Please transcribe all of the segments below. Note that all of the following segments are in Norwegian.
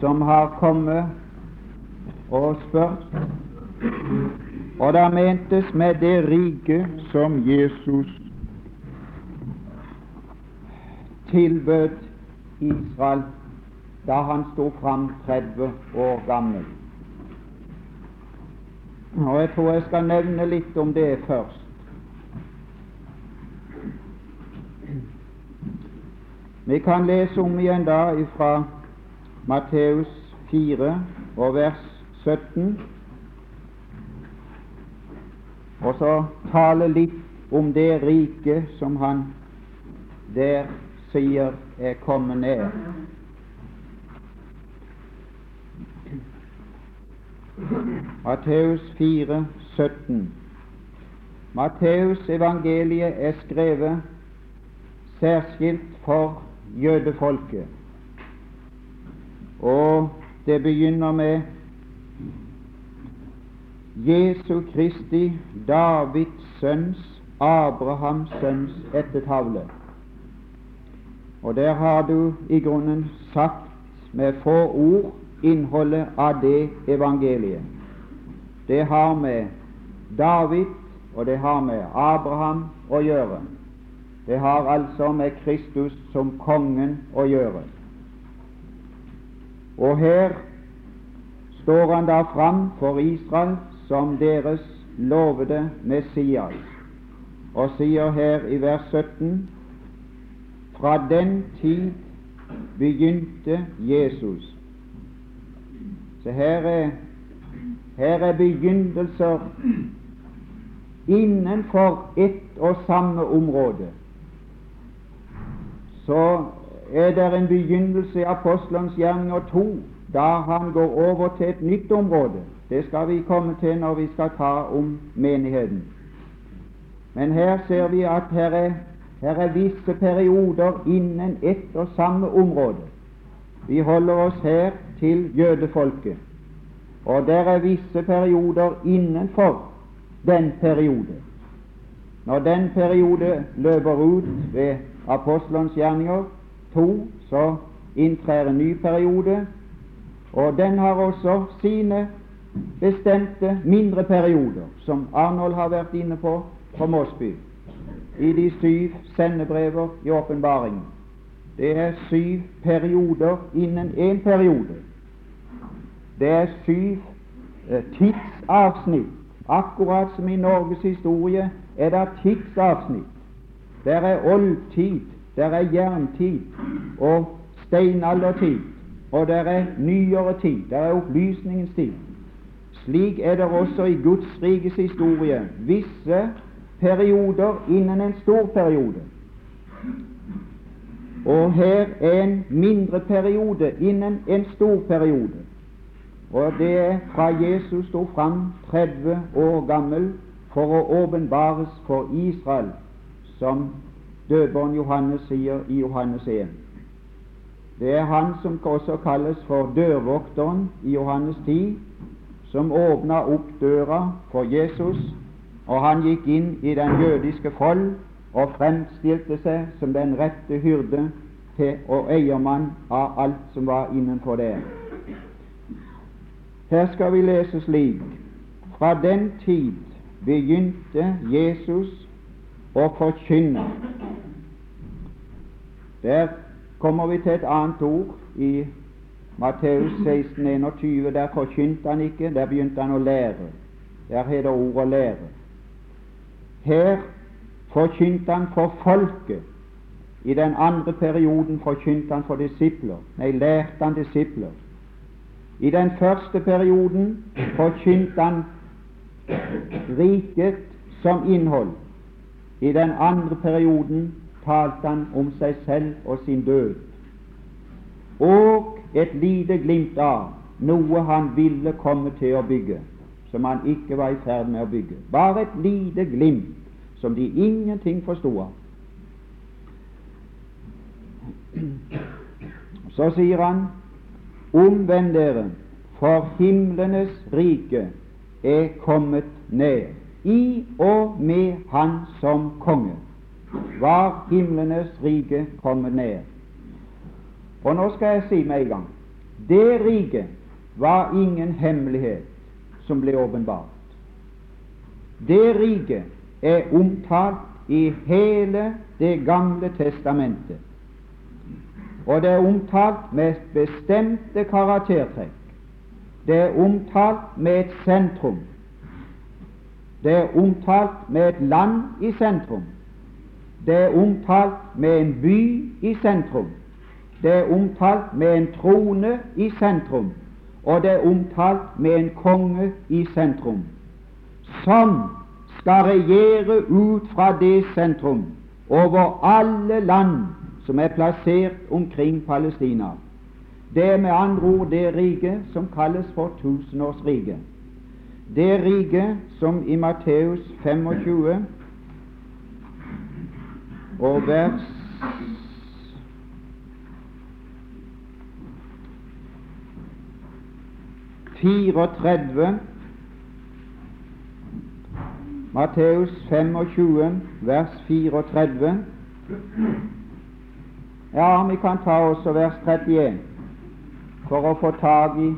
som har kommet og spurt. Og det mentes med det riket som Jesus tilbød Israel da han sto fram 30 år gammel. Og Jeg tror jeg skal nevne litt om det først. Vi kan lese om igjen da fra Matteus 4 og vers 17, og så tale litt om det riket som han der sier er kommet ned. Matteus 4, 17. Matteus evangeliet er skrevet særskilt for jødefolket, og det begynner med Jesu Kristi, Davids sønns, Abrahams sønns ettertavle. Og der har du i grunnen sagt med få ord innholdet av det evangeliet. Det har med David og det har med Abraham å gjøre. Det har altså med Kristus som kongen å gjøre. Og her står han da fram for Israel som deres lovede Messias, og sier her i vers 17 fra den tid begynte Jesus. Så her er, her er begynnelser innenfor ett og samme område. Så er det en begynnelse i apostelens gjerninger to, da han går over til et nytt område. Det skal vi komme til når vi skal ta om menigheten. Men her ser vi at her er her er visse perioder innen ett og samme område. Vi holder oss her til jødefolket, og der er visse perioder innenfor den periode. Når den periode løper ut ved apostelens gjerninger to, så inntrer en ny periode, og den har også sine bestemte mindre perioder, som Arnold har vært inne på på Mosby i de syv sendebrever i åpenbaringen. Det er syv perioder innen én periode. Det er syv eh, tidsavsnitt. Akkurat som i Norges historie er det tidsavsnitt. Der er oldtid, der er jerntid og steinaldertid, og der er nyere tid, der er opplysningens tid. Slik er det også i Guds rikes historie visse perioder innen en stor periode. Og her er en mindre periode innen en stor periode. Og det er fra Jesus sto fram 30 år gammel for å åpenbares for Israel, som døperen Johannes sier i Johannes 1. Det er han som også kalles for dørvokteren i Johannes 10, som åpna opp døra for Jesus og han gikk inn i den jødiske fold og fremstilte seg som den rette hyrde til og eiermann av alt som var innenfor det. Her skal vi lese slik Fra den tid begynte Jesus å forkynne. Der kommer vi til et annet ord i Matteus 16, 21. Der forkynte han ikke, der begynte han å lære. Der det ordet 'lære'. Her forkynte han for folket. I den andre perioden forkynte han for disipler. Nei, lærte han disipler. I den første perioden forkynte han riket som innhold. I den andre perioden talte han om seg selv og sin død. Og et lite glimt av noe han ville komme til å bygge som han ikke var i ferd med å bygge. Bare et lite glimt som de ingenting forsto av. Så sier han Omvend dere, for himlenes rike er kommet ned. I og med Han som konge var himlenes rike kommet ned. Og nå skal jeg si med en gang Det riket var ingen hemmelighet som ble åpenbart. Det riket er omtalt i hele Det gamle testamentet. Og det er omtalt med bestemte karaktertrekk. Det er omtalt med et sentrum. Det er omtalt med et land i sentrum. Det er omtalt med en by i sentrum. Det er omtalt med en trone i sentrum. Og det er omtalt med en konge i sentrum, som skal regjere ut fra det sentrum over alle land som er plassert omkring Palestina. Det er med andre ord det riket som kalles for tusenårsriket. Det riket som i Matteus 25 og vers fireogtredve Matteus 25, vers 34. Ja, vi kan ta også vers 31 for å få tak i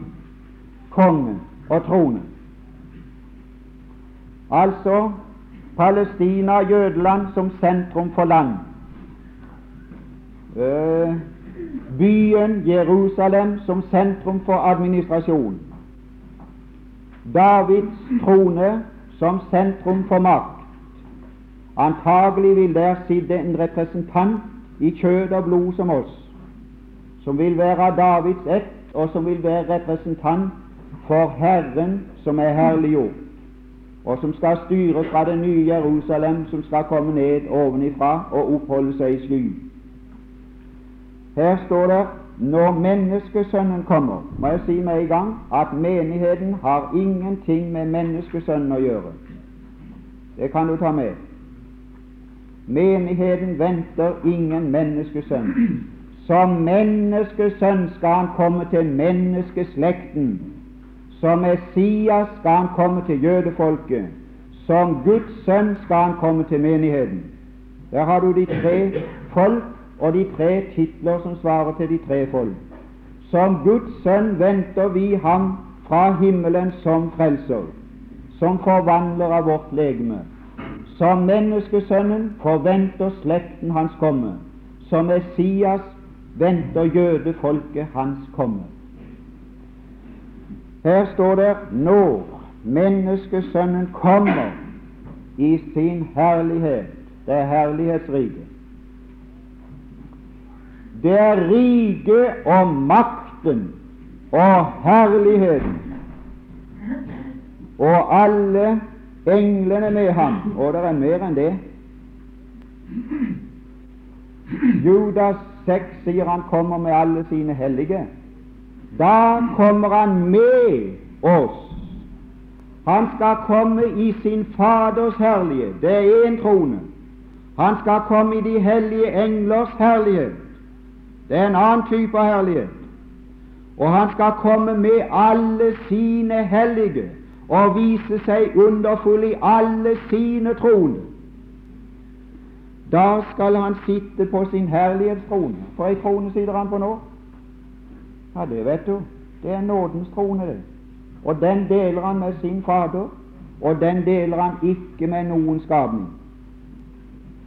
kongen og tronen. Altså Palestina, Jødeland, som sentrum for land. Eh, byen Jerusalem som sentrum for administrasjon. Davids trone som sentrum for makt. Antagelig vil der sitte en representant i kjød og blod som oss, som vil være Davids ett, og som vil være representant for Herren som er herliggjort, og som skal styre fra det nye Jerusalem, som skal komme ned ovenifra og oppholde seg i sky. Her står det når Menneskesønnen kommer, må jeg si med en gang at menigheten har ingenting med Menneskesønnen å gjøre. Det kan du ta med. Menigheten venter ingen menneskesønn. Som menneskesønn skal han komme til menneskeslekten. Som Messias skal han komme til jødefolket. Som Guds sønn skal han komme til menigheten. Der har du de tre folk og de tre titler som svarer til de tre folk. Som Guds sønn venter vi ham fra himmelen som frelser, som forvandler av vårt legeme. Som menneskesønnen forventer slekten hans komme. Som Messias venter jødefolket hans komme. Her står det når menneskesønnen kommer i sin herlighet, det er herlighetsriket, det er riket og makten og herligheten og alle englene med ham. Og det er mer enn det. Judas 6 sier han kommer med alle sine hellige. Da kommer han med oss. Han skal komme i sin Faders herlighet. Det er én trone. Han skal komme i de hellige englers herlighet. Det er en annen type herlighet. Og han skal komme med alle sine hellige og vise seg underfull i alle sine troner. Da skal han sitte på sin herlighetstrone. For ei trone sitter han på nå? Ja, det vet du. Det er nådens trone, det. Og den deler han med sin Fader, og den deler han ikke med noen skapning.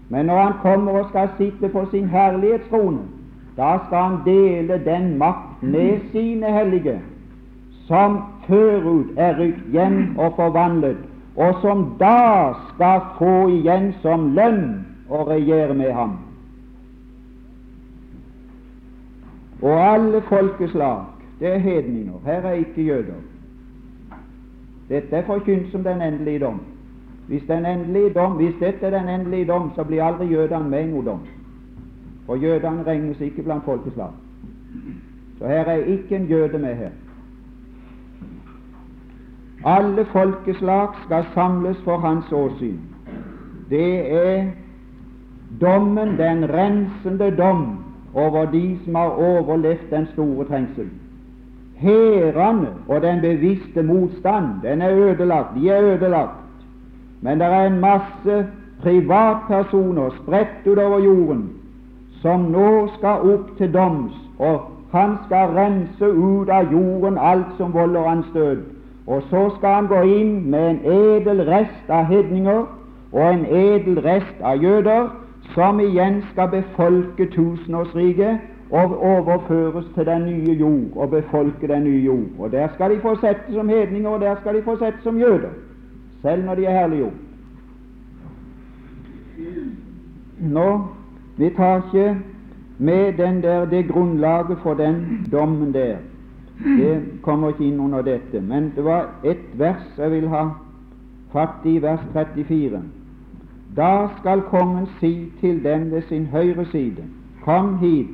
Men når han kommer og skal sitte på sin herlighetstrone, da skal han dele den makt med sine hellige, som førut er rykt hjem og forvandlet, og som da skal få igjen som lønn å regjere med ham. Og alle folkeslag, det er hedninger, her er ikke jøder. Dette er forkynt som den endelige dom. Hvis, den endelige dom. hvis dette er den endelige dom, så blir aldri jødene med i noen dom. For jødene regnes ikke blant folkeslag. Så her er ikke en jøde med her. Alle folkeslag skal samles for hans åsyn. Det er dommen, den rensende dom, over de som har overlevd den store trengsel. Hærene og den bevisste motstand, den er ødelagt. De er ødelagt. Men det er en masse privatpersoner spredt utover jorden som nå skal opp til doms og han skal rense ut av jorden alt som volder død. Og så skal han gå inn med en edel rest av hedninger og en edel rest av jøder, som igjen skal befolke tusenårsriket og overføres til den nye jord og befolke den nye jord. Og Der skal de få sette som hedninger, og der skal de få sette som jøder, selv når de er herliggjort. Nå, vi tar ikke med den der, det grunnlaget for den dommen der. Det kommer ikke inn under dette. Men det var ett vers jeg vil ha fatt i, vers 34. Da skal kongen si til dem ved sin høyre side, Kom hit,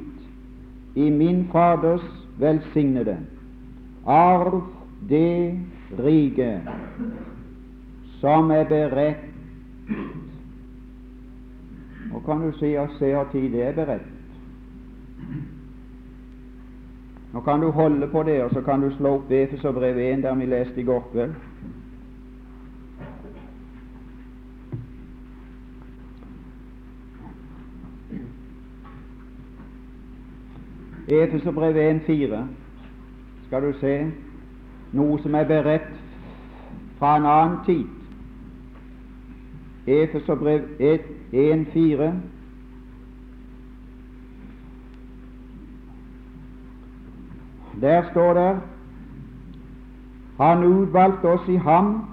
i min Faders velsignede, arv det rike som er beredt Nå kan du si at se og tid det er beredt. Nå kan du holde på det, og så kan du slå opp Efeserbrev 1, der vi leste i går kveld. Efeserbrev 1,4 skal du se noe som er beredt fra en annen tid. Efeserbrev 1,4 Der står det Han utvalgte oss i ham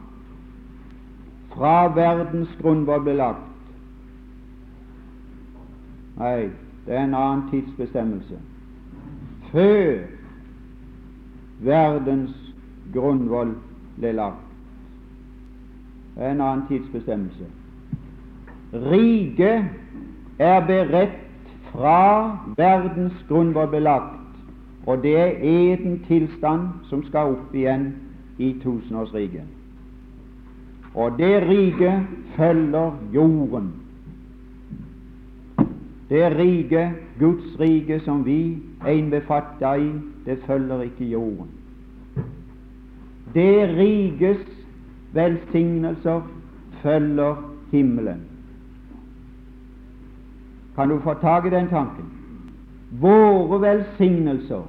fra verdens grunnvoll ble lagt. Nei, det er en annen tidsbestemmelse. Før verdens grunnvoll ble lagt. En annen tidsbestemmelse. Riket er beredt fra verdens grunnvoll ble lagt og det er eden tilstand som skal opp igjen i tusenårsriket. Og det riket følger jorden. Det rike, Guds rike, som vi er innbefatta i, det følger ikke jorden. Det rikes velsignelser følger himmelen. Kan du få tak i den tanken? Våre velsignelser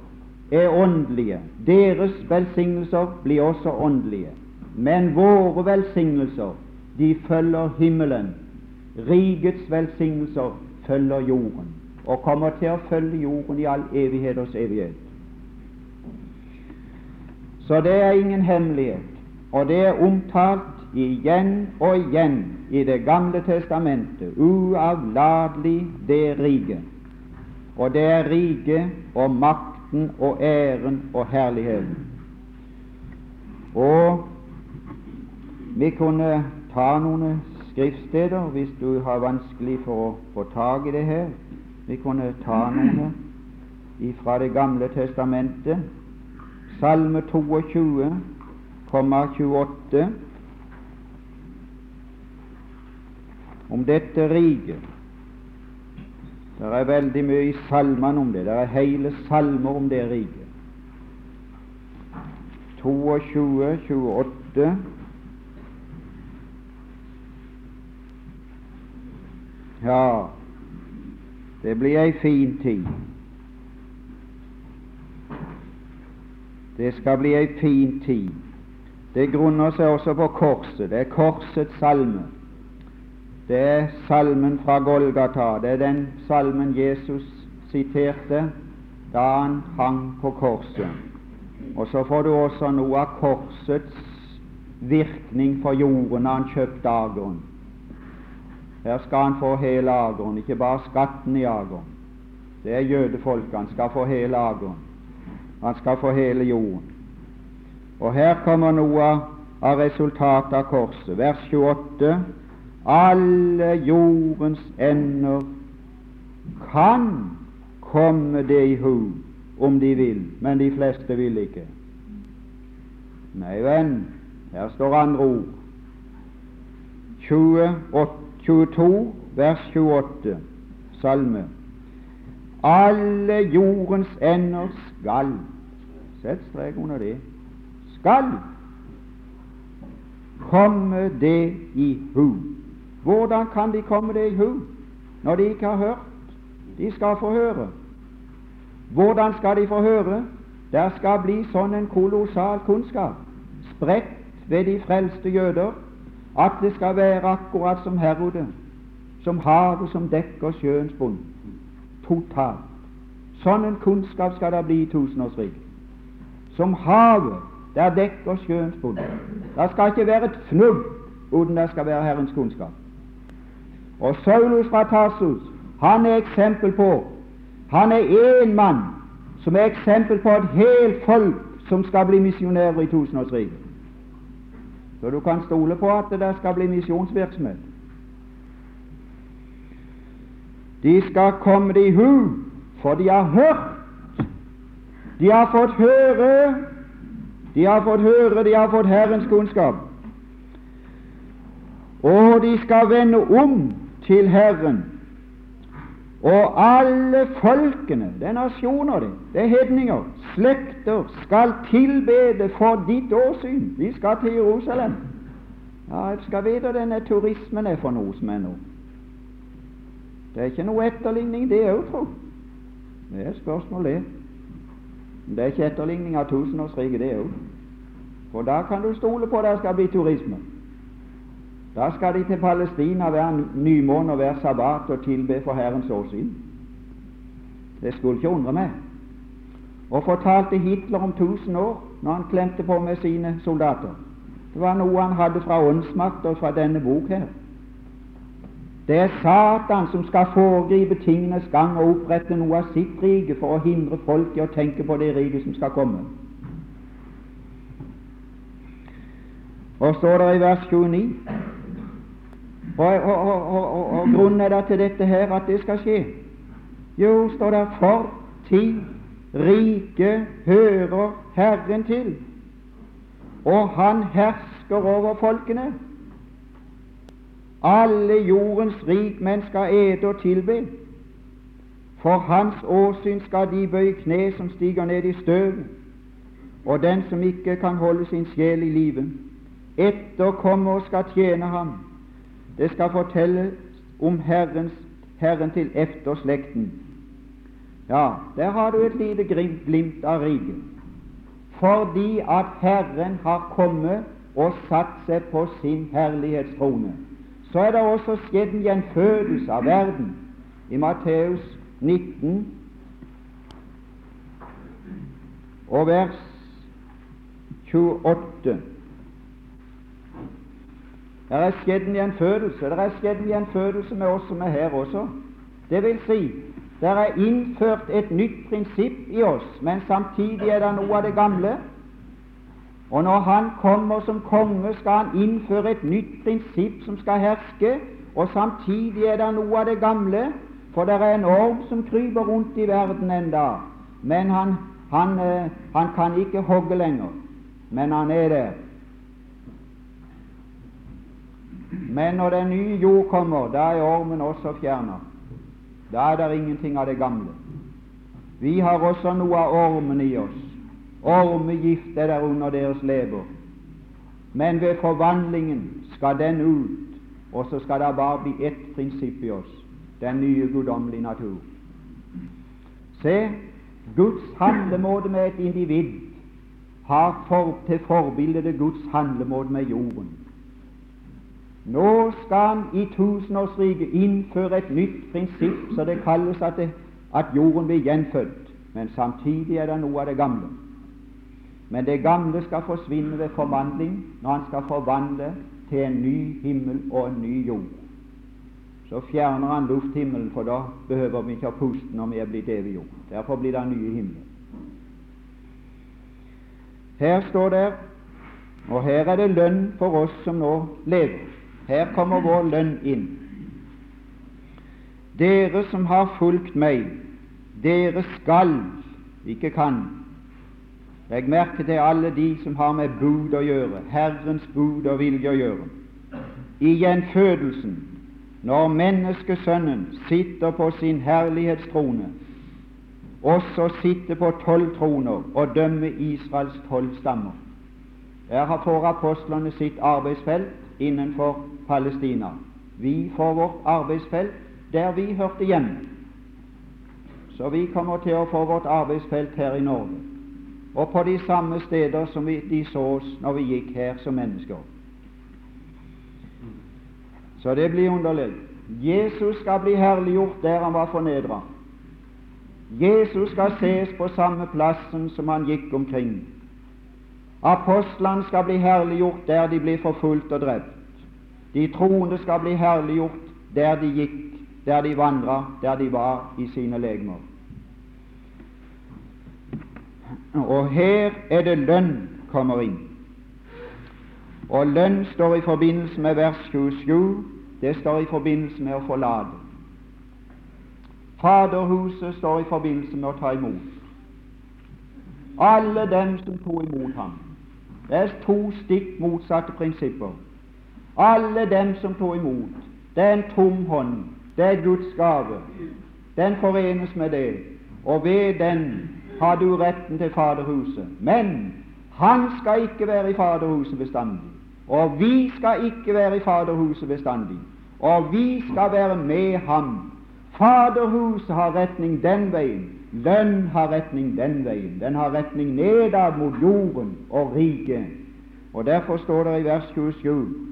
er åndelige. Deres velsignelser blir også åndelige. Men våre velsignelser, de følger himmelen. Rikets velsignelser følger jorden, og kommer til å følge jorden i all evigheters evighet. Så det er ingen hemmelighet, og det er omtalt igjen og igjen i Det gamle testamentet, uavlatelig det rike. Og det er riket og makten og æren og herligheten. Og vi kunne ta noen skriftsteder hvis du har vanskelig for å få tak i det her. Vi kunne ta noen fra Det gamle testamentet. Salme 22, 28 om dette riket. Det er veldig mye i salmene om det. Det er hele salmer om det riket. 22, 28 Ja, det blir ei fin tid. Det skal bli ei fin tid. Det grunner seg også på korset. Det er korsets salme. Det er salmen fra Golgata. Det er den salmen Jesus siterte da han hang på korset. Og så får du også noe av korsets virkning for jorden da han kjøpte ageren. Her skal han få hele Agron, ikke bare skatten i Agron. Det er jødefolket. Han skal få hele Agron. Han skal få hele jorden. Og her kommer noe av resultatet av korset. Vers 28 alle jordens ender kan komme det i hu om de vil, men de fleste vil ikke. Nei, venn, her står andre ord. 28, 22, vers 28, salme. Alle jordens ender skal Sett strek under det. Skal komme det i hu. Hvordan kan de komme det i hu når de ikke har hørt? De skal få høre. Hvordan skal de få høre? Der skal bli sånn en kolossal kunnskap spredt ved de frelste jøder at det skal være akkurat som Herodet, som havet som dekker sjøens bunn. Totalt. Sånn en kunnskap skal det bli i tusenårsriket. Som havet der dekker sjøens bunn. Det skal ikke være et fnugg uten det skal være Herrens kunnskap. Og Saulus fra Tarsus, han er eksempel på Han er én mann som er eksempel på et helt folk som skal bli misjonærer i tusenårsriket. Så du kan stole på at det skal bli misjonsvirksomhet. De skal komme det i hu, for de har hørt. De har fått høre, de har fått høre, de har fått Herrens kunnskap. Og de skal vende om til Herren. Og alle folkene, det er nasjoner, det, det er hedninger, slekter, skal tilbede for ditt åsyn. Vi skal til Jerusalem. Ja, jeg skal vite denne turismen er for noe som er nå. Det er ikke noe etterligning, det òg, tro. Det er et spørsmål, det. Det er ikke etterligning av tusenårsriket, det òg. For da kan du stole på at det skal bli turisme. Da skal de til Palestina hver nymåne og hver sabbat og tilbe for Herrens åsyn. Det skulle ikke undre meg. Og fortalte Hitler om tusen år når han klemte på med sine soldater. Det var noe han hadde fra åndsmakt og fra denne bok her. Det er Satan som skal foregripe tingenes gang og opprette noe av sitt rike for å hindre folk i å tenke på det riket som skal komme. Og står det i vers 29 og, og, og, og, grunnen er da til dette her at det skal skje. Jo, står det for tid rike hører Herren til, og han hersker over folkene. Alle jordens rikmenn skal ete og tilbe. For hans åsyn skal de bøye kne som stiger ned i støv, og den som ikke kan holde sin sjel i live, etterkommer og skal tjene ham det skal fortelle om Herrens, Herren til efterslekten. Ja, der har du et lite glimt av riket. Fordi at Herren har kommet og satt seg på sin herlighetstrone, så er det også skjedd en gjenfødelse av verden. I Matteus 19 og vers 28 det er skjedd en gjenfødelse. Det er skjedd en gjenfødelse med oss som er her også. Det vil si, det er innført et nytt prinsipp i oss, men samtidig er det noe av det gamle. Og når Han kommer som konge, skal Han innføre et nytt prinsipp som skal herske, og samtidig er det noe av det gamle, for det er en orm som kryper rundt i verden enda. Men han, han, eh, han kan ikke hogge lenger, men han er der. Men når den nye jord kommer, da er ormen også fjerna. Da er det ingenting av det gamle. Vi har også noe av ormen i oss. Ormegift er der under deres lever. Men ved forvandlingen skal den ut, og så skal det bare bli ett prinsipp i oss den nye guddommelige natur. Se, Guds handlemåte med et individ har for, til forbilde Guds handlemåte med jorden. Nå skal han i tusenårsriket innføre et nytt prinsipp, så det kalles at, det, at jorden blir gjenfødt. Men samtidig er det noe av det gamle. Men det gamle skal forsvinne ved forvandling når han skal forvandle til en ny himmel og en ny jord. Så fjerner han lufthimmelen, for da behøver vi ikke å puste når vi er blitt jord. Derfor blir det nye himmel. Her står det, og her er det lønn for oss som nå lever. Her kommer vår lønn inn. Dere som har fulgt meg, dere skal, ikke kan. Legg merke til alle de som har med bud å gjøre, Herrens bud og vilje å gjøre. I gjenfødelsen, når menneskesønnen sitter på sin herlighetstrone, også sitter på tolv troner og dømmer Israels tolv stammer. Der får apostlene sitt arbeidsfelt innenfor Palestina. Vi får vårt arbeidsfelt der vi hørte hjemme. Så vi kommer til å få vårt arbeidsfelt her i Norge, og på de samme steder som vi, de så oss når vi gikk her som mennesker. Så det blir underlig. Jesus skal bli herliggjort der han var fornedra. Jesus skal ses på samme plassen som han gikk omkring. Apostlene skal bli herliggjort der de blir forfulgt og drept. De troende skal bli herliggjort der de gikk, der de vandra, der de var i sine legemer. Og her er det lønn kommer inn. Og lønn står i forbindelse med vers 27. Det står i forbindelse med å forlate. Faderhuset står i forbindelse med å ta imot. Alle dem som tok imot ham. Det er to stikk motsatte prinsipper. Alle dem som tok imot. Det er en tom hånd. Det er Guds gave. Den forenes med det, og ved den har du retten til Faderhuset. Men han skal ikke være i Faderhuset bestandig. Og vi skal ikke være i Faderhuset bestandig. Og vi skal være med ham. Faderhuset har retning den veien. Lønn har retning den veien. Den har retning nedad mot jorden og riket. Og Derfor står det i vers 27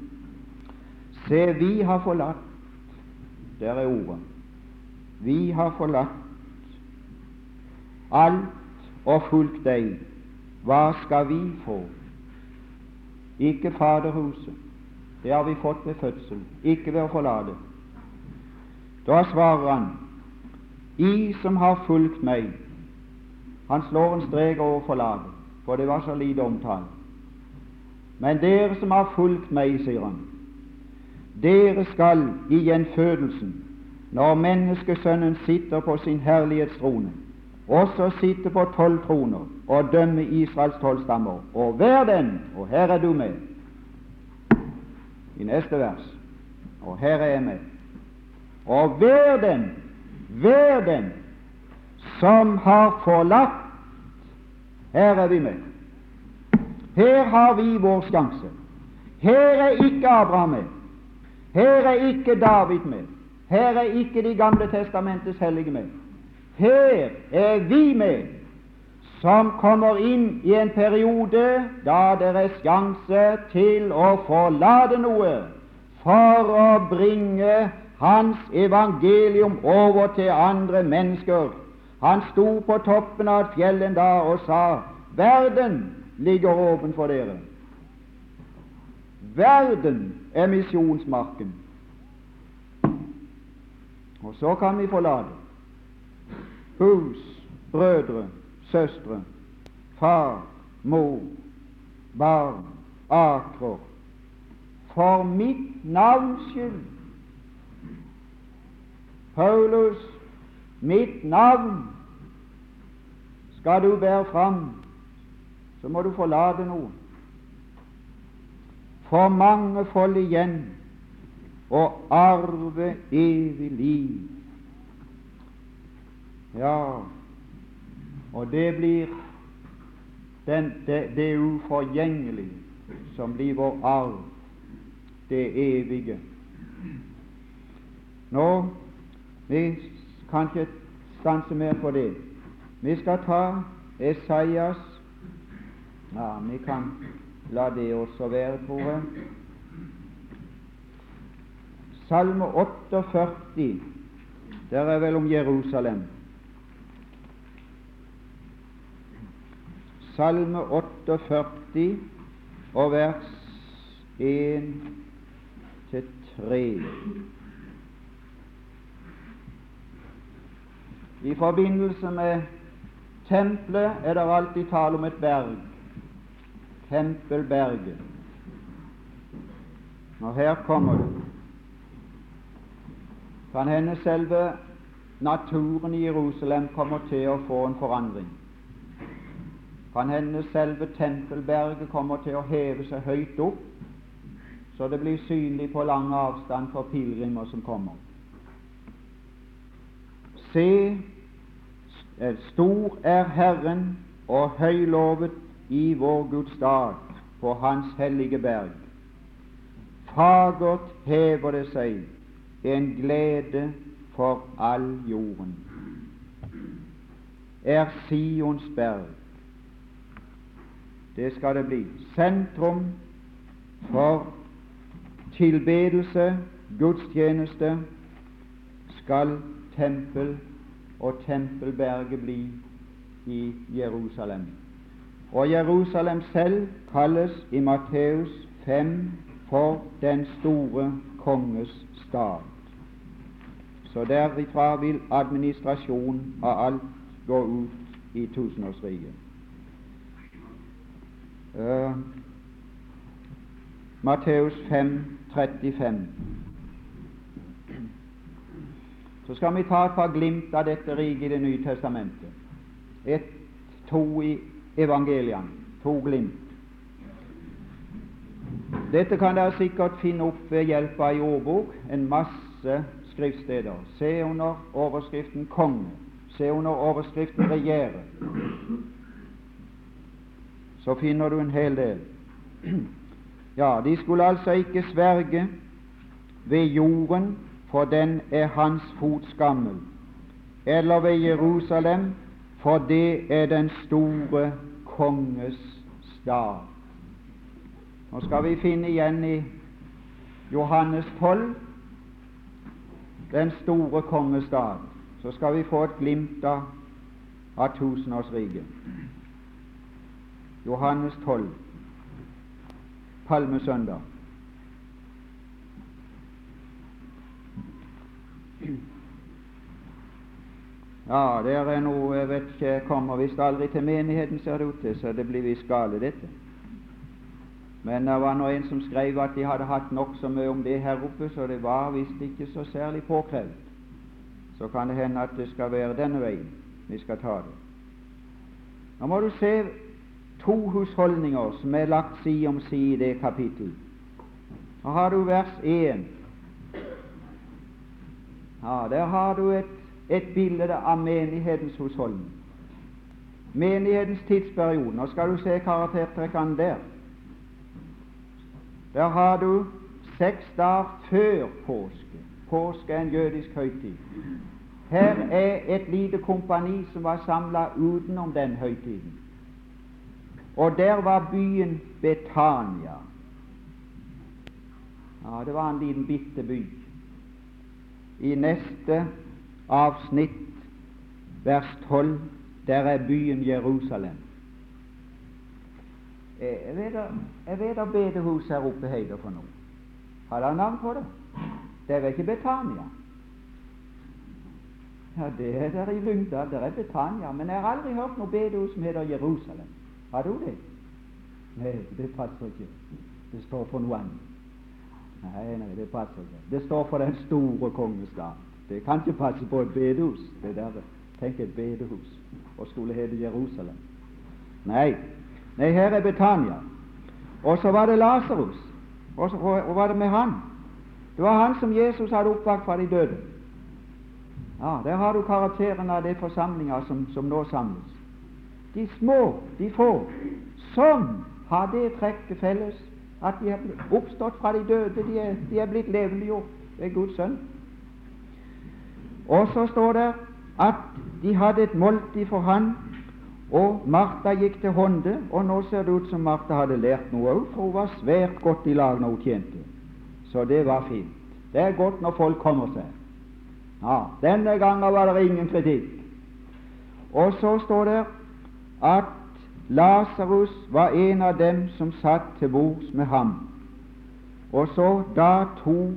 Se, vi har forlatt Der er ordet. Vi har forlatt alt og fulgt deg. Hva skal vi få? Ikke Faderhuset. Det har vi fått ved fødsel, ikke ved å forlate. Da svarer han, I som har fulgt meg Han slår en strek over forlaget, for det var så lite omtale. Men dere som har fulgt meg, sier han, dere skal i gjenfødelsen, når Menneskesønnen sitter på sin herlighetstrone, også sitte på tolv troner og dømme Israels tolv stammer. Og hver den, og her er du med, i neste vers, og her er jeg med, og hver den, hver den som har forlatt Her er vi med. Her har vi vår sjanse. Her er ikke Abraham med. Her er ikke David med. Her er ikke De gamle testamentets hellige med. Her er vi med, som kommer inn i en periode da det er sjanse til å forlate noe for å bringe hans evangelium over til andre mennesker. Han sto på toppen av et dag og sa verden ligger åpen for dere. Verden er misjonsmarken. Og så kan vi forlate hus, brødre, søstre, far, mor, barn, akrer, for mitt navns skyld Paulus, mitt navn skal du bære fram, så må du forlate noe. For mange fold igjen og arve evig liv. Ja, og det blir den, det, det uforgjengelige som blir vår arv, det evige. Nå vi kan ikke stanse mer på det. Vi skal ta Esaias Ja, vi kan la det også være, tror jeg. Salme 48, der er vel om Jerusalem. Salme 48 og vers 1 til 3. I forbindelse med tempelet er det alltid tale om et berg, Tempelberget. Og her kommer det. Kan hende selve naturen i Jerusalem kommer til å få en forandring. Kan hende selve Tempelberget kommer til å heve seg høyt opp, så det blir synlig på lang avstand for pilegrimer som kommer. Se, stor er Herren og høylovet i vår Guds dag på Hans hellige berg. Fagert hever det seg, en glede for all jorden. er Sions berg. Det skal det bli. Sentrum for tilbedelse, gudstjeneste, skal tempel og tempelberget bli i Jerusalem. Og Jerusalem selv kalles i Matteus 5 for den store konges stad. Så derifra vil administrasjon av alt gå ut i tusenårsriket. Uh, Matteus 5, 35. Så skal vi ta et par glimt av dette riket i Det nye testamentet. Et, to i evangeliene. To glimt. Dette kan dere sikkert finne opp ved hjelp av ei ordbok, en masse skriftsteder. Se under overskriften 'konge'. Se under overskriften 'regjere'. Så finner du en hel del. Ja, de skulle altså ikke sverge ved jorden, for den er hans fotskammel, eller ved Jerusalem, for det er den store konges stad. Nå skal vi finne igjen i Johannes 12 den store konges stad. Så skal vi få et glimt av, av tusenårsriket. Johannes 12 palmesøndag. Ja, det er noe jeg vet ikke kommer visst aldri til menigheten, ser det ut til, så det blir visst gale, dette. Men det var nå en som skrev at de hadde hatt nokså mye om det her oppe, så det var visst ikke så særlig påkrevd. Så kan det hende at det skal være denne veien vi skal ta det. Nå må du se to husholdninger som er lagt side om side i det kapittel. Her har du vers 1. Ja, Der har du et, et bilde av menighetens husholdning. Menighetens tidsperiode. Nå skal du se karaktertrekkene der. Der har du seks dager før påske. Påske er en jødisk høytid. Her er et lite kompani som var samla utenom den høytiden. Og der var byen Betania. Ja, det var en liten bitte by. I neste avsnitt, vers 12, der er byen Jerusalem. Vet, jeg vet at bedehuset her oppe heter for noe. Har dere navn på det? Det er ikke Betania. Ja, det er der i Lyngdal. Det er Betania. Men jeg har aldri hørt noe bedehus som heter Jerusalem. Har du det? Nei, det passer ikke. Det står for noe annet. Nei, nei, det passer ikke. Det står for den store kongestad. Det kan ikke passe på et bedehus. Det der, Tenk et bedehus og skulle hete Jerusalem. Nei, nei, her er Betania. Og så var det Lasarus. Og så var det med han. Det var han som Jesus hadde oppvakt fra de døde. Ja, Der har du karakteren av de forsamlinger som, som nå samles de små, de få, som har det trekket felles at de har oppstått fra de døde, de er, de er blitt levendegjort ved Guds sønn. Og så står det at de hadde et måltid for han, og Martha gikk til hånde, og nå ser det ut som Martha hadde lært noe òg, for hun var svært godt i lag når hun tjente. Så det var fint. Det er godt når folk kommer seg. Ja, Denne gangen var det ingen kritikk. Og så står det at Lasarus var en av dem som satt til bords med ham. Og så da to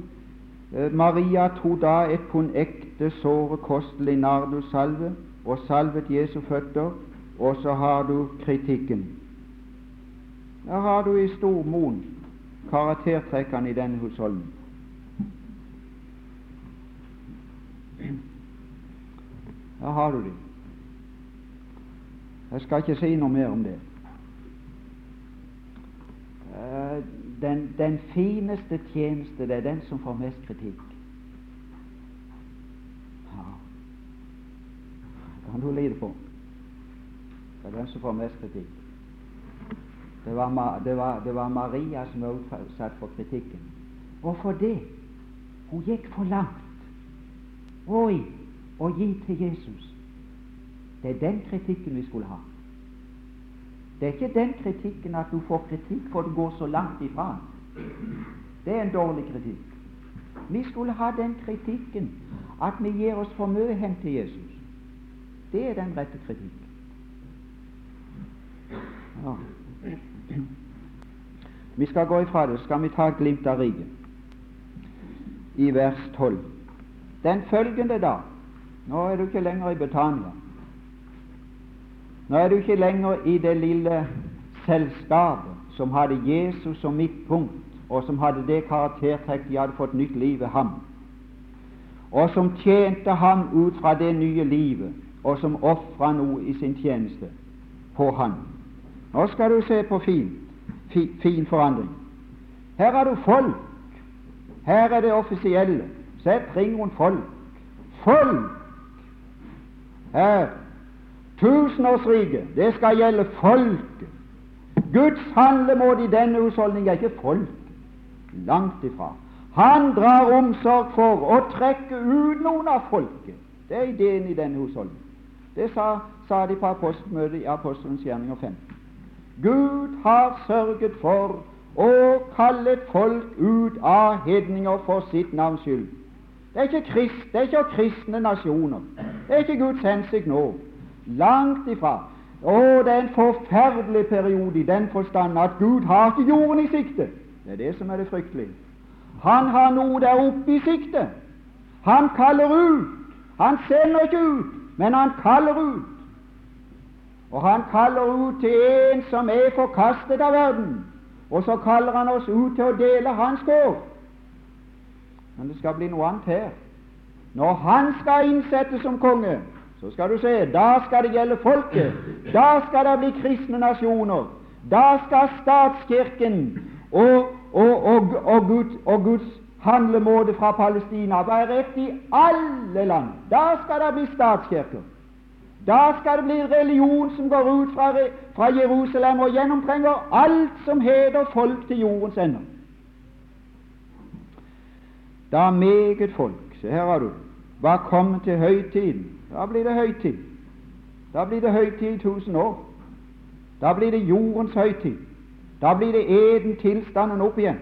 eh, Maria tok da et pund ekte, såre, kostelig nardussalve og salvet Jesu føtter, og så har du kritikken. Der har du i stor mon karaktertrekkene i denne husholden. Der har du det. Jeg skal ikke si noe mer om det. Eh, den, den fineste tjeneste, det er den som får mest kritikk. Ja. Kan du lide på. Det er den som får mest kritikk. Det var, det var, det var Maria som var utsatt for kritikken. Hvorfor det? Hun gikk for langt. Oi, å gi til Jesus. Det er den kritikken vi skulle ha. Det er ikke den kritikken at du får kritikk for du går så langt ifra. Det er en dårlig kritikk. Vi skulle ha den kritikken at vi gir oss for mye hen til Jesus. Det er den rette kritikk. Ja. Vi skal gå ifra det, skal vi ta et glimt av riket i vers 12. Den følgende dag Nå er du ikke lenger i Betania. Nå er du ikke lenger i det lille selskapet som hadde Jesus som midtpunkt, og som hadde det karaktertrekk de hadde fått nytt liv ved ham, og som tjente ham ut fra det nye livet, og som ofra noe i sin tjeneste på han. Nå skal du se på fin, fi, fin forandring. Her har du folk. Her er det offisielle. Se, ring rundt folk. Folk! Her Tusenårsriket, det skal gjelde folket. Guds handlemåte i denne husholdning er ikke folk. Langt ifra. Han drar omsorg for å trekke ut noen av folket. Det er ideen i denne husholdningen. Det sa, sa de på apostelmøtet i Apostelens gjerninger 15. Gud har sørget for å kalle folk ut av hedninger for sitt navns skyld. Det er ikke, krist, det er ikke kristne nasjoner. Det er ikke Guds hensikt nå. Langt ifra. Å, det er en forferdelig periode i den forstand at Gud har ikke jorden i sikte. Det er det som er det fryktelige. Han har noe der oppe i sikte. Han kaller ut. Han sender ikke ut, men han kaller ut. Og han kaller ut til en som er forkastet av verden. Og så kaller han oss ut til å dele hans gård. Men det skal bli noe annet her. Når han skal innsettes som konge, så skal du se, da skal det gjelde folket. Da skal det bli kristne nasjoner. Da skal statskirken og, og, og, og, Gud, og Guds handlemåte fra Palestina være rett i alle land. Da skal det bli statskirker. Da skal det bli religion som går ut fra, fra Jerusalem og gjennomtrenger alt som heter folk til jordens ender. Da meget folk Se, her har du var kommet til høytiden da blir det høytid. Da blir det høytid i tusen år. Da blir det jordens høytid. Da blir det eden tilstanden opp igjen.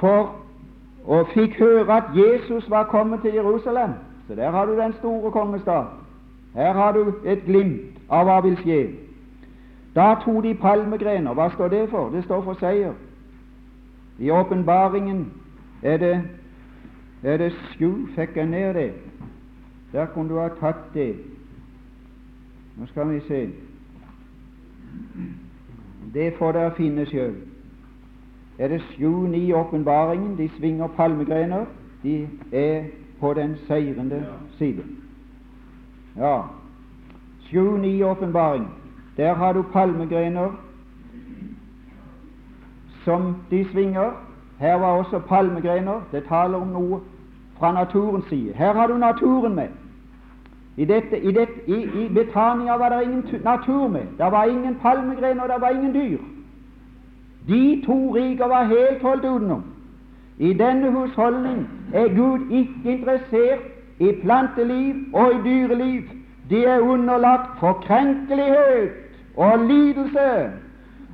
For og fikk høre at Jesus var kommet til Jerusalem. Så der har du den store kongestad. Her har du et glimt av hva vil skje. Da tok de palmegrener. Hva står det for? Det står for seier. I åpenbaringen er det, er det sju Fikk jeg ned det? Der kunne du ha tatt det. Nå skal vi se. Det får dere finne sjøl. Er det sju-ni åpenbaringen? De svinger palmegrener. De er på den seirende side. Ja, sju-ni åpenbaring. Der har du palmegrener som de svinger. Her var også palmegrener. Det taler om noe fra naturens side. Her har du naturen med. I, dette, i, dette, i, i Betania var det ingen natur med. Det var ingen palmegrener, det var ingen dyr. De to riker var helt holdt utenom. I denne husholdning er Gud ikke interessert i planteliv og i dyreliv. De er underlagt forkrenkelighet og lidelse.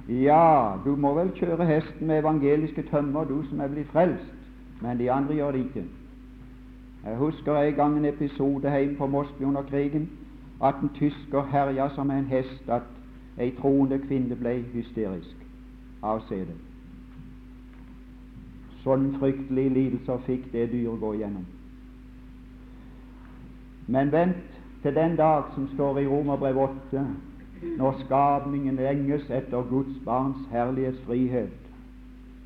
Ja, du må vel kjøre hesten med evangeliske tømmer, du som er blitt frelst, men de andre gjør det ikke. Jeg husker en gang en episode hjemme på Mosby under krigen, at en tysker herja som en hest, at ei troende kvinne ble hysterisk av å se det. Sånn fryktelige lidelser fikk det dyret gå igjennom. Men vent til den dag som står i Romerbrev 8, når skapningen lenges etter Guds barns herlighetsfrihet,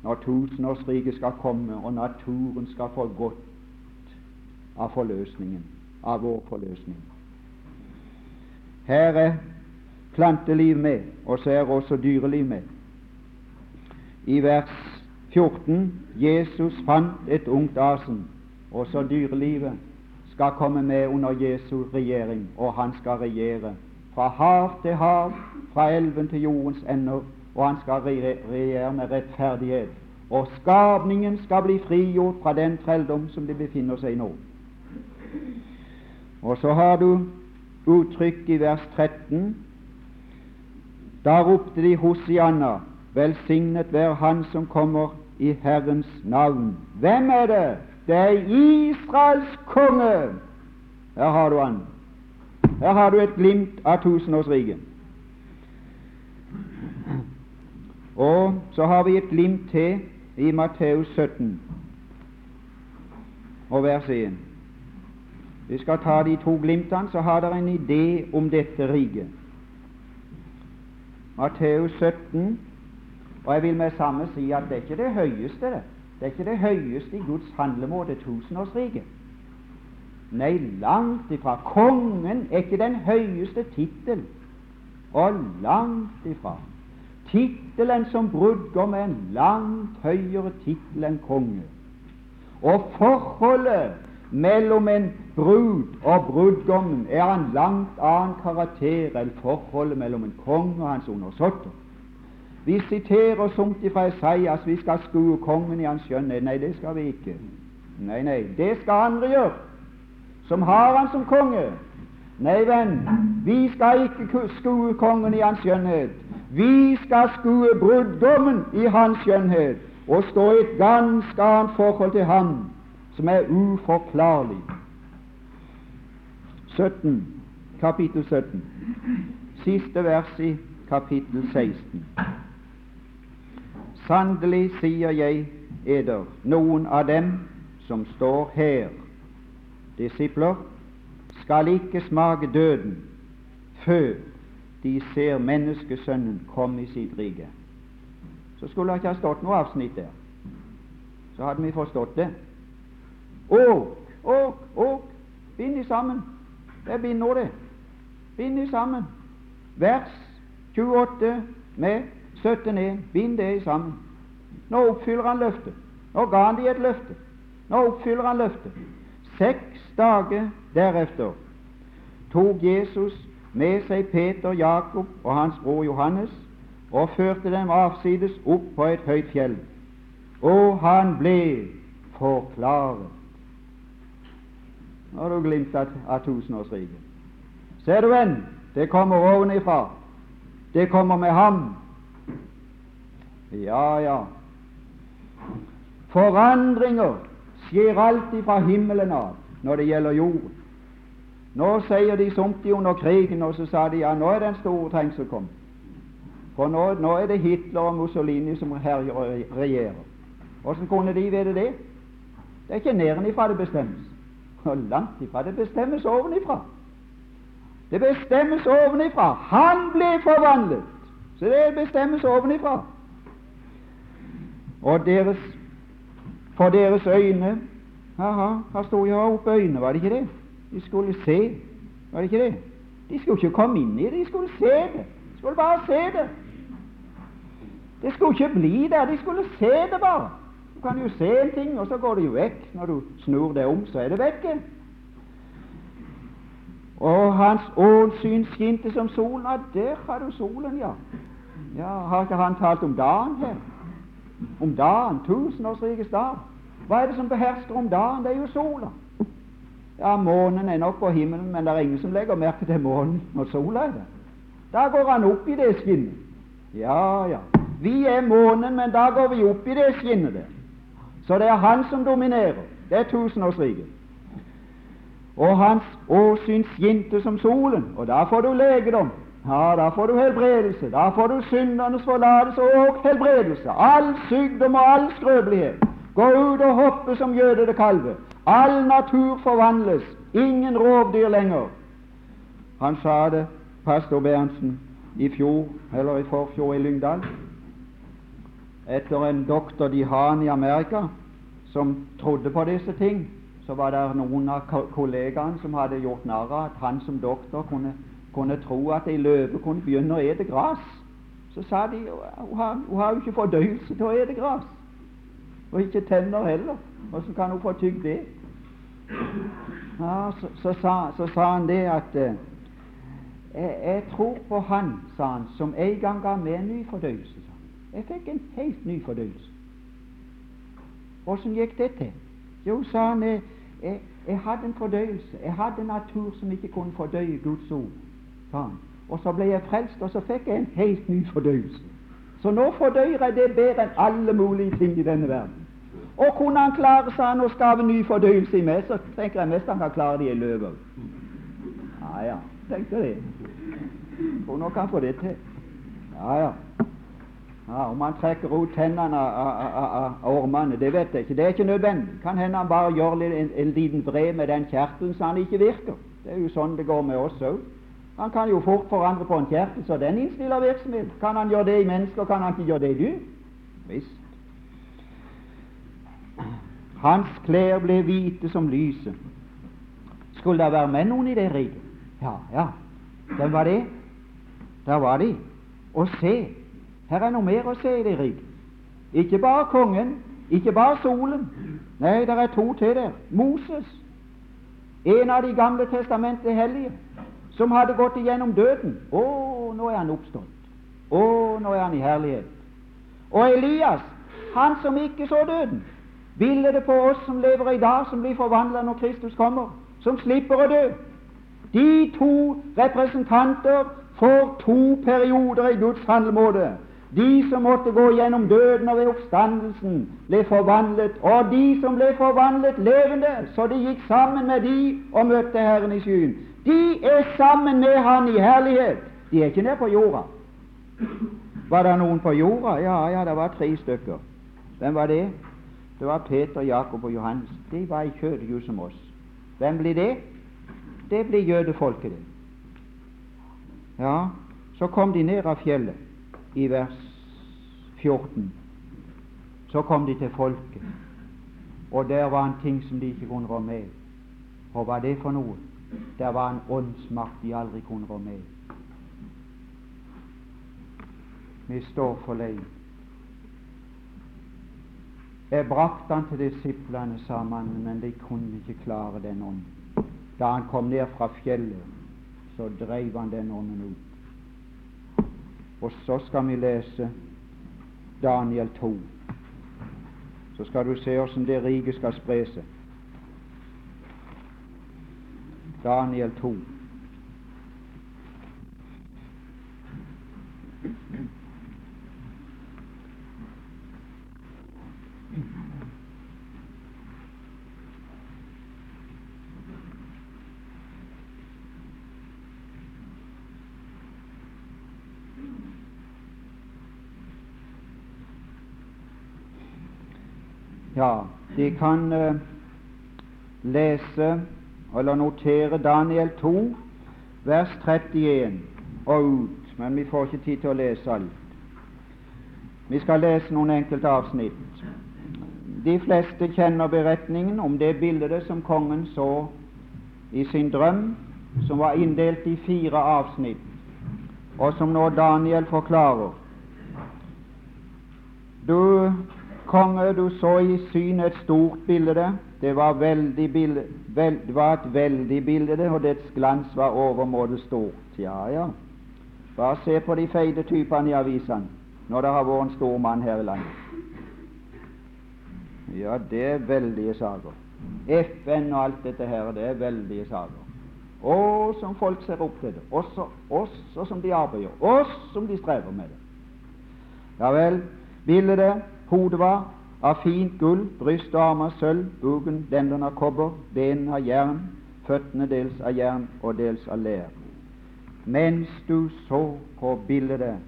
når tusenårsriket skal komme og naturen skal få godt av forløsningen, av vår forløsning. Her er planteliv med, og så er også dyreliv med. I vers 14 Jesus fant et ungt asen, også dyrelivet skal komme med under Jesu regjering, og han skal regjere fra hav til hav, fra elven til jordens ender, og han skal regjere med rettferdighet. Og skapningen skal bli frigjort fra den trelldom som de befinner seg i nå. Og så har du uttrykk i vers 13. Da ropte de Hosianna, velsignet være Han som kommer i Herrens navn. Hvem er det? Det er Israels konge! Her har du han. Her har du et glimt av tusenårsriket. Og så har vi et glimt til i Matteus 17 og vers 1. Vi skal ta de to glimtene, så har dere en idé om dette riket. Matteus 17, og jeg vil med samme si at det er ikke det høyeste, det. Det er ikke det høyeste i Guds handlemåte, tusenårsriket. Nei, langt ifra. Kongen er ikke den høyeste tittel, og langt ifra. Tittelen som brudgom er en langt høyere tittel enn konge. Og forholdet mellom en brud og brudgommen er en langt annen karakter enn forholdet mellom en konge og hans undersåtter. Vi siterer somt fra Esaias vi skal skue kongen i hans skjønnhet. Nei, det skal vi ikke. Nei, nei, det skal andre gjøre, som har han som konge. Nei, venn, vi skal ikke skue kongen i hans skjønnhet. Vi skal skue brudgommen i hans skjønnhet og stå i et ganske annet forhold til ham som er uforklarlig. 17, kapittel 17, siste vers i kapittel 16. Sannelig sier jeg eder, noen av dem som står her, disipler, skal ikke smake døden før de ser Menneskesønnen komme i sitt rike så skulle det ikke ha stått noe avsnitt der. Så hadde vi forstått det. Og, og, og bind de sammen. Det binder det. Bind de sammen. Vers 28 med 17.1. Bind det sammen. Nå oppfyller han løftet. Nå ga han de et løfte. Nå oppfyller han løftet. Seks dager deretter tok Jesus med seg Peter, Jakob og hans bror Johannes og førte dem avsides opp på et høyt fjell. Og han ble forklaret. Nå har du glimt av, av tusenårsriket. Ser du en? Det kommer ovenifra. Det kommer med ham. Ja, ja. Forandringer skjer alltid fra himmelen av når det gjelder jorden. Nå sier de somt under krigen, og så sa de ja, nå er den store trengsel kommet. For nå, nå, er det Hitler og Mussolini som herjer og regjerer. Hvordan kunne de vite det? Det er ikke nedenifra det bestemmes. Og langt ifra. Det bestemmes ovenifra. Det bestemmes ovenifra. Han ble forvandlet. Så det bestemmes ovenifra. Og deres, for deres øyne Aha, her sto jeg oppe øynene, var det ikke det? De skulle se, var det ikke det? De skulle ikke komme inn i det, de skulle se det. De skulle bare se det. Det skulle ikke bli der, de skulle se det bare. Du kan jo se en ting, og så går det jo vekk. Når du snur det om, så er det vekke. Og hans ålsyn skinte som solen. Ja, der har du solen, ja. ja. Har ikke han talt om dagen her? Om dagen, tusenårsrikets dag. Hva er det som behersker om dagen? Det er jo sola. Ja, månen er nok på himmelen, men det er ingen som legger merke til månen når sola er der. Da går han opp i det skinnet. Ja, ja. Vi er månen, men da går vi opp i det skinnet der. Så det er han som dominerer. Det er tusenårsriket. Og hans åsyn skinte som solen, og da får du legedom. Ja, da får du helbredelse. Da får du syndernes forlatelse og helbredelse. All sykdom og all skrøpelighet. Gå ut og hoppe som jødede kalve. All natur forvandles. Ingen rovdyr lenger. Han sa det, pastor Berntsen, i fjor, eller i forfjor i Lyngdal etter en doktor de har i Amerika som trodde på disse ting, så var det noen av kollegaene som hadde gjort narr av at han som doktor kunne, kunne tro at ei løve kunne begynne å ete gress. Så sa de hun har, jo ikke fordøyelse til å ete gress. Og ikke tenner heller. Hvordan kan hun få tygd det? Ja, så, så, sa, så, sa, han det at eh, jeg, tror på Han, sa han, som en gang ga meg ny fordøyelse. Jeg fikk en helt ny fordøyelse. Åssen gikk det til? Jo, sa han, jeg, jeg, jeg hadde en fordøyelse. Jeg hadde en natur som ikke kunne fordøye Guds ord. Sånn. Og så ble jeg frelst, og så fikk jeg en helt ny fordøyelse. Så nå fordøyer jeg det bedre enn alle mulige ting i denne verden. Og kunne han klare sa han, å skape ny fordøyelse i meg, så tenker jeg mest han kan klare det i løpet. Ja, ja, tenkte det. Tror nok han får det til. Ja, ja. ja om han trekker ut tennene av ormene, det vet jeg ikke. Det er ikke nødvendig. Kan hende han bare gjør en, en liten vred med den kjertelen så han ikke virker. Det er jo sånn det går med oss òg. Han kan jo fort forandre på en kjertel, så den innstiller virksomhet. Kan han gjøre det i mennesker, kan han ikke gjøre det i dyr? Visst. Hans klær ble hvite som lyset. Skulle det være med noen i det riket? Ja, ja. Hvem var det? Der var de. Og se, her er noe mer å se i det riket. Ikke bare kongen, ikke bare solen. Nei, det er to til der. Moses, en av de gamle testamentet hellige, som hadde gått igjennom døden. Å, nå er han oppstått. Å, nå er han i herlighet. Og Elias, han som ikke så døden. ville det på oss som lever i dag, som blir forvandla når Kristus kommer, som slipper å dø. De to representanter for to perioder i Guds handlemåte. De som måtte gå gjennom døden og ved oppstandelsen, ble forvandlet, og de som ble forvandlet levende, så de gikk sammen med de og møtte Herren i skyen. De er sammen med Han i herlighet. De er ikke nede på jorda. Var det noen på jorda? Ja, ja, det var tre stykker. Hvem var det? Det var Peter, Jakob og Johannes. De var i kjødet, jo som oss. Hvem blir det? Det blir jødefolket, det. Ja, så kom de ned av fjellet i vers 14. Så kom de til folket, og der var en ting som de ikke kunne rå med. Og hva er det for noe? Der var en åndsmakt de aldri kunne rå med. Vi står for lei. Jeg brakte han til disiplene, sa mannen, men de kunne ikke klare den ånden. Da han kom ned fra fjellet, så dreiv han den ånden ut. Og så skal vi lese Daniel 2. Så skal du se åssen det riket skal spre seg. Daniel 2. Ja, de kan uh, lese eller notere Daniel 2, vers 31 og ut, men vi får ikke tid til å lese alt. Vi skal lese noen enkelte avsnitt. De fleste kjenner beretningen om det bildet som kongen så i sin drøm, som var inndelt i fire avsnitt, og som nå Daniel forklarer. Du konge, du så i syn et stort bilde. Det var, bilde, vel, det var et veldig bilde, og dets glans var overmåte stort. Ja, ja. Bare se på de feite typene i avisene når det har vært en stor mann her i landet. Ja, det er veldige saker. FN og alt dette her, det er veldige saker. Og som folk ser opp til det. Også, også som de arbeider. Også som de strever med det. Ja vel, bildet Hodet var av fint gull, bryst og armer sølv, buken, lendene av kobber, benene av jern, føttene dels av jern og dels av lær. Mens du så på bildet,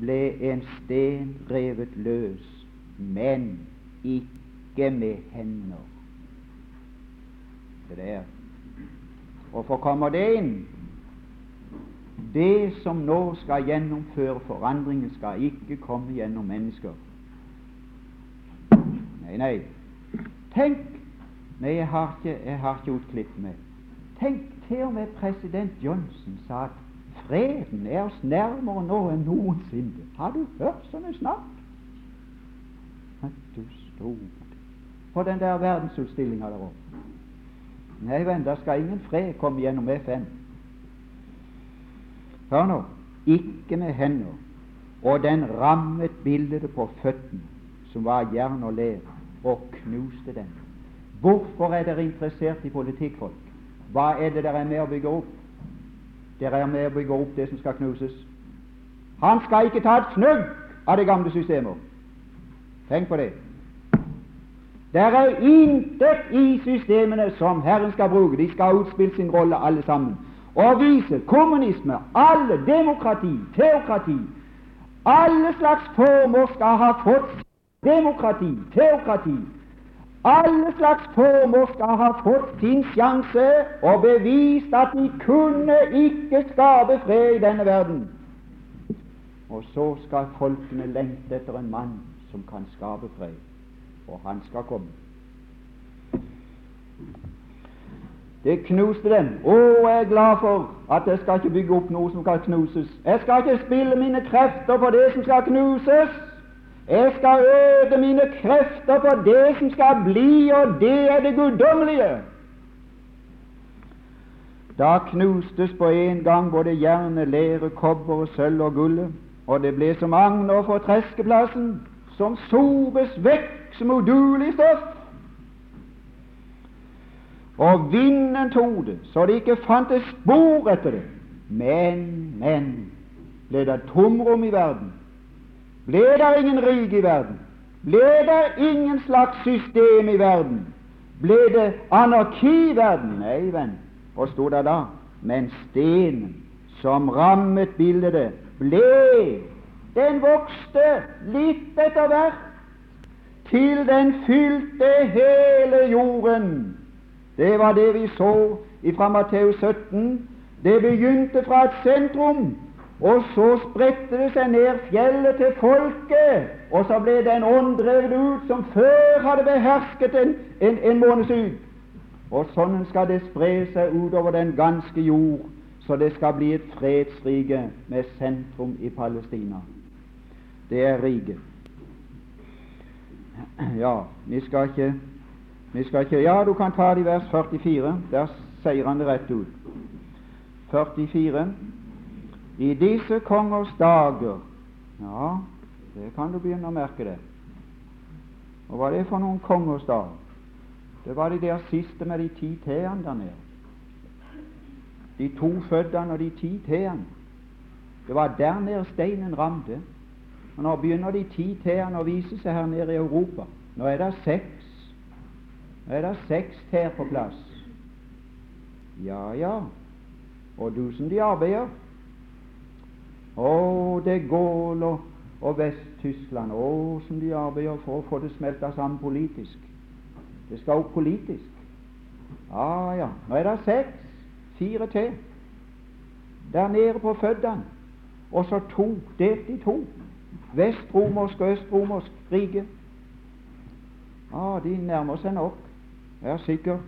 ble en sten revet løs, men ikke med hender. Det der. Hvorfor kommer det inn? Det som nå skal gjennomføre forandringen, skal ikke komme gjennom mennesker. Nei, nei. Tenk Nei, jeg har ikke, jeg har ikke utklippet meg. Tenk, til og med president Johnson sa at freden er oss nærmere nå enn noensinne. Har du hørt sånne snakk? At du stod på den der verdensutstillinga der oppe. Nei, venn, der skal ingen fred komme gjennom FN. Hør nå. Ikke med hender. Og den rammet bildet på føttene, som var jern og ler og knuste den. Hvorfor er dere interessert i politikk, folk? Hva er det dere er med å bygge opp? Dere er med å bygge opp det som skal knuses. Han skal ikke ta et fnugg av det gamle systemet. Tenk på det. Det er intet i systemene som Herren skal bruke. De skal utspille sin rolle, alle sammen. Og vise kommunisme, alle demokrati, teokrati Alle slags former skal ha fått demokrati, teokrati, alle slags former skal ha fått sin sjanse og bevist at de kunne ikke skape fred i denne verden. Og så skal folkene lengte etter en mann som kan skape fred, og han skal komme. Det knuste dem. Å, jeg er glad for at jeg skal ikke bygge opp noe som kan knuses. Jeg skal ikke spille mine krefter på det som skal knuses. Jeg skal øde mine krefter på det som skal bli, og det er det guddommelige. Da knustes på en gang både jern, lære, kobber og sølv og gullet, og det ble som agner for treskeplassen, som sobes vekk som udulig stoff. Og vinden tok det, så det ikke fantes spor etter det. Men, men, ble det tomrom i verden, ble det ingen rike i verden? Ble det ingen slags system i verden? Ble det anarki i verden? Nei, venn. Hva sto det da? Men stenen som rammet bildet, ble Den vokste litt etter hvert til den fylte hele jorden. Det var det vi så fra Matteus 17. Det begynte fra et sentrum og så spredte det seg ned fjellet til folket, og så ble det en ånd drevet ut som før hadde behersket en, en, en måneds ut. Og sånn skal det spre seg utover den ganske jord, så det skal bli et fredsrike med sentrum i Palestina. Det er riket. Ja, vi skal ikke vi skal ikke Ja, du kan ta det i vers 44. Der sier han det rett ut. 44. I disse kongers dager Ja, det kan du begynne å merke det. Og hva er det for noen kongers dager? Det var de der siste med de ti t-ene der nede. De to føddene og de ti t-ene. Det var der nede steinen ramte. Og Nå begynner de ti t-ene å vise seg her nede i Europa. Nå er det seks. Nå er det seks t på plass. Ja, ja. Og du som de arbeider, å, det Gaul og, og Vest-Tyskland, å, som de arbeider for å få det smelta sammen politisk. Det skal opp politisk. Ja, ja. Nå er det seks. Fire til. Der nede på føddene. Og så to, delt i to. Vestromersk og østromersk rike. Ah, de nærmer seg nok. Jeg er sikker.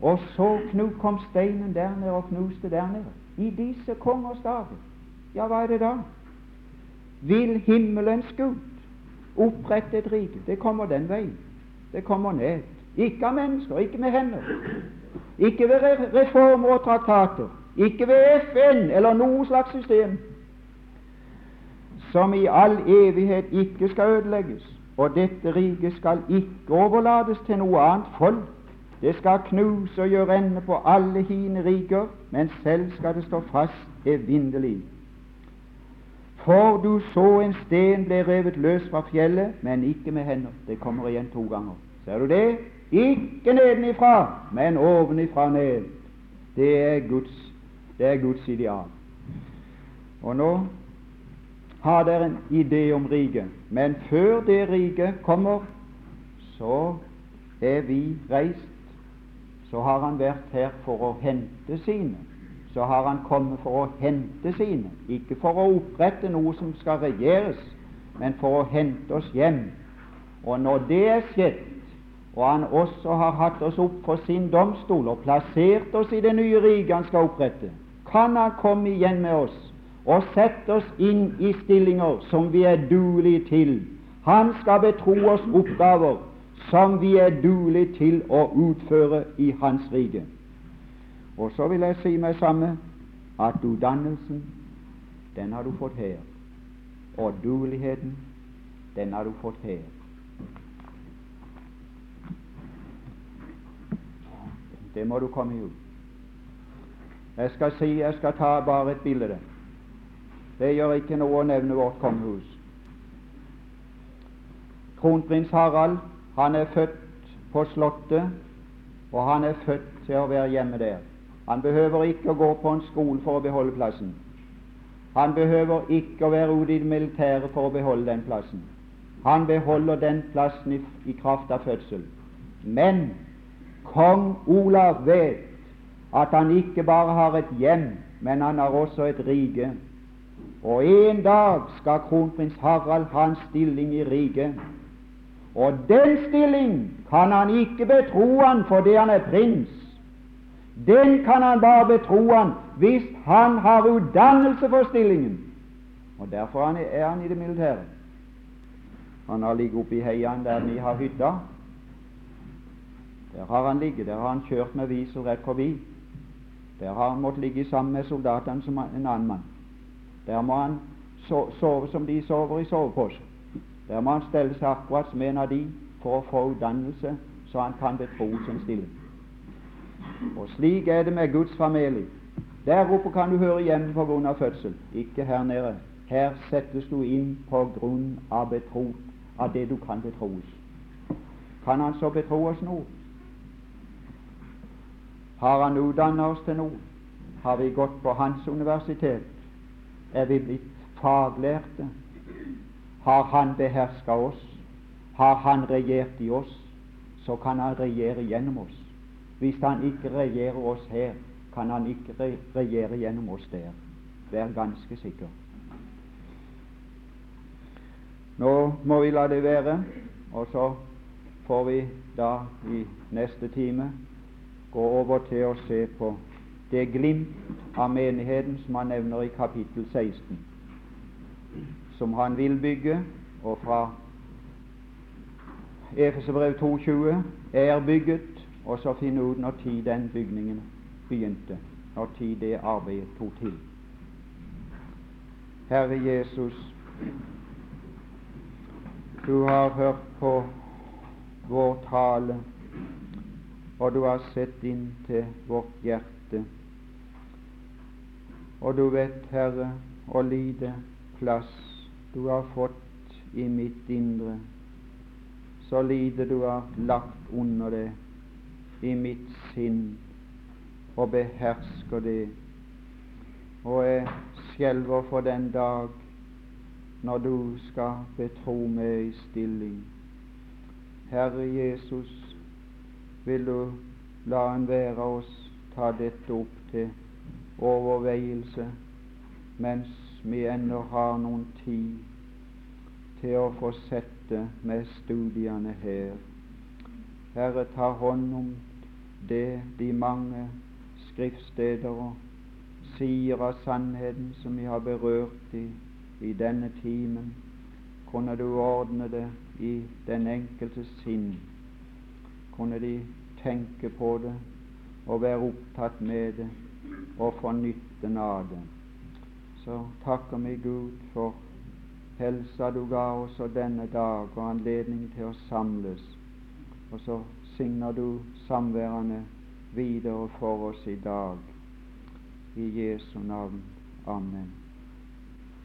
Og så kom steinen der nede og knuste der nede. I disse kongers dager. Ja, hva er det da? Vil himmelens Gud opprette et rike? Det kommer den veien. Det kommer ned. Ikke av mennesker, ikke med hender. Ikke ved reformer og traktater. Ikke ved FN eller noe slags system som i all evighet ikke skal ødelegges. Og dette riket skal ikke overlates til noe annet folk. Det skal knuse og gjøre ende på alle hine riker, men selv skal det stå fast evinnelig. For du så en sten ble revet løs fra fjellet, men ikke med hender. Det kommer igjen to ganger. Ser du det? Ikke nedenifra, men ovenifra ned. Det er Guds, det er Guds ideal. Og nå har dere en idé om riket, men før det riket kommer, så er vi reist. Så har han vært her for å hente sine så har han kommet for å hente sine, ikke for å opprette noe som skal regjeres, men for å hente oss hjem. Og når det er skjedd, og han også har hatt oss opp for sin domstol og plassert oss i det nye riket han skal opprette, kan han komme igjen med oss og sette oss inn i stillinger som vi er duelige til. Han skal betro oss oppgaver som vi er duelige til å utføre i Hans rike. Og så vil jeg si meg samme at utdannelsen, den har du fått her. Og dueligheten, den har du fått her. Det må du komme hus. Jeg skal si, jeg skal ta bare et bilde. Det gjør ikke noe å nevne vårt kongehus. Kronprins Harald han er født på Slottet, og han er født til å være hjemme der. Han behøver ikke å gå på en skole for å beholde plassen. Han behøver ikke å være ute i det militære for å beholde den plassen. Han beholder den plassen i, i kraft av fødsel. Men kong Olav vet at han ikke bare har et hjem, men han har også et rike. Og en dag skal kronprins Harald ha en stilling i riket. Og den stilling kan han ikke betro han fordi han er prins. Den kan han bare betro han hvis han har utdannelse for stillingen. Og Derfor er han i det militære. Han har ligget oppe i heiene der vi har hytta. Der har han ligget. Der har han kjørt med visel rett forbi. Der har han måttet ligge sammen med soldatene som en annen mann. Der må han sove som de sover i sovepose. Der må han stelle seg akkurat som en av de for å få utdannelse, så han kan betro sin stilling. Og slik er det med Guds familie. Der oppe kan du høre hjemme på grunn av fødsel, ikke her nede. Her settes du inn på grunn av betro, av det du kan betroes. Kan Han så betro oss noe? Har Han utdannet oss til noe? Har vi gått på Hans universitet? Er vi blitt faglærte? Har Han beherska oss? Har Han regjert i oss? Så kan Han regjere gjennom oss. Hvis Han ikke regjerer oss her, kan Han ikke regjere gjennom oss der. Vær ganske sikker. Nå må vi la det være, og så får vi da i neste time gå over til å se på det glimt av menigheten som han nevner i kapittel 16 som han vil bygge, og fra Efeserbrev 2,20 er bygget, og så finne ut når tid den bygningen begynte, når tid det arbeidet tok til. Herre Jesus, du har hørt på vår tale, og du har sett inn til vårt hjerte. Og du vet, Herre, hvor lite plass du har fått i mitt indre, så lite du har lagt under det i mitt sinn og behersker det. Og jeg skjelver for den dag når du skal betro meg i stilling. Herre Jesus, vil du la en være oss ta dette opp til overveielse mens vi ennå har noen tid til å fortsette med studiene her. Herre, ta hånd om det de mange skriftsteder og sier av sannheten som vi har berørt i, i denne timen. Kunne du ordne det i den enkeltes sinn? Kunne de tenke på det og være opptatt med det og få nytten av det? så takker vi Gud for helsa du ga oss og denne dag og anledning til å samles. Og så signer du samværene videre for oss i dag. I Jesu navn. Amen.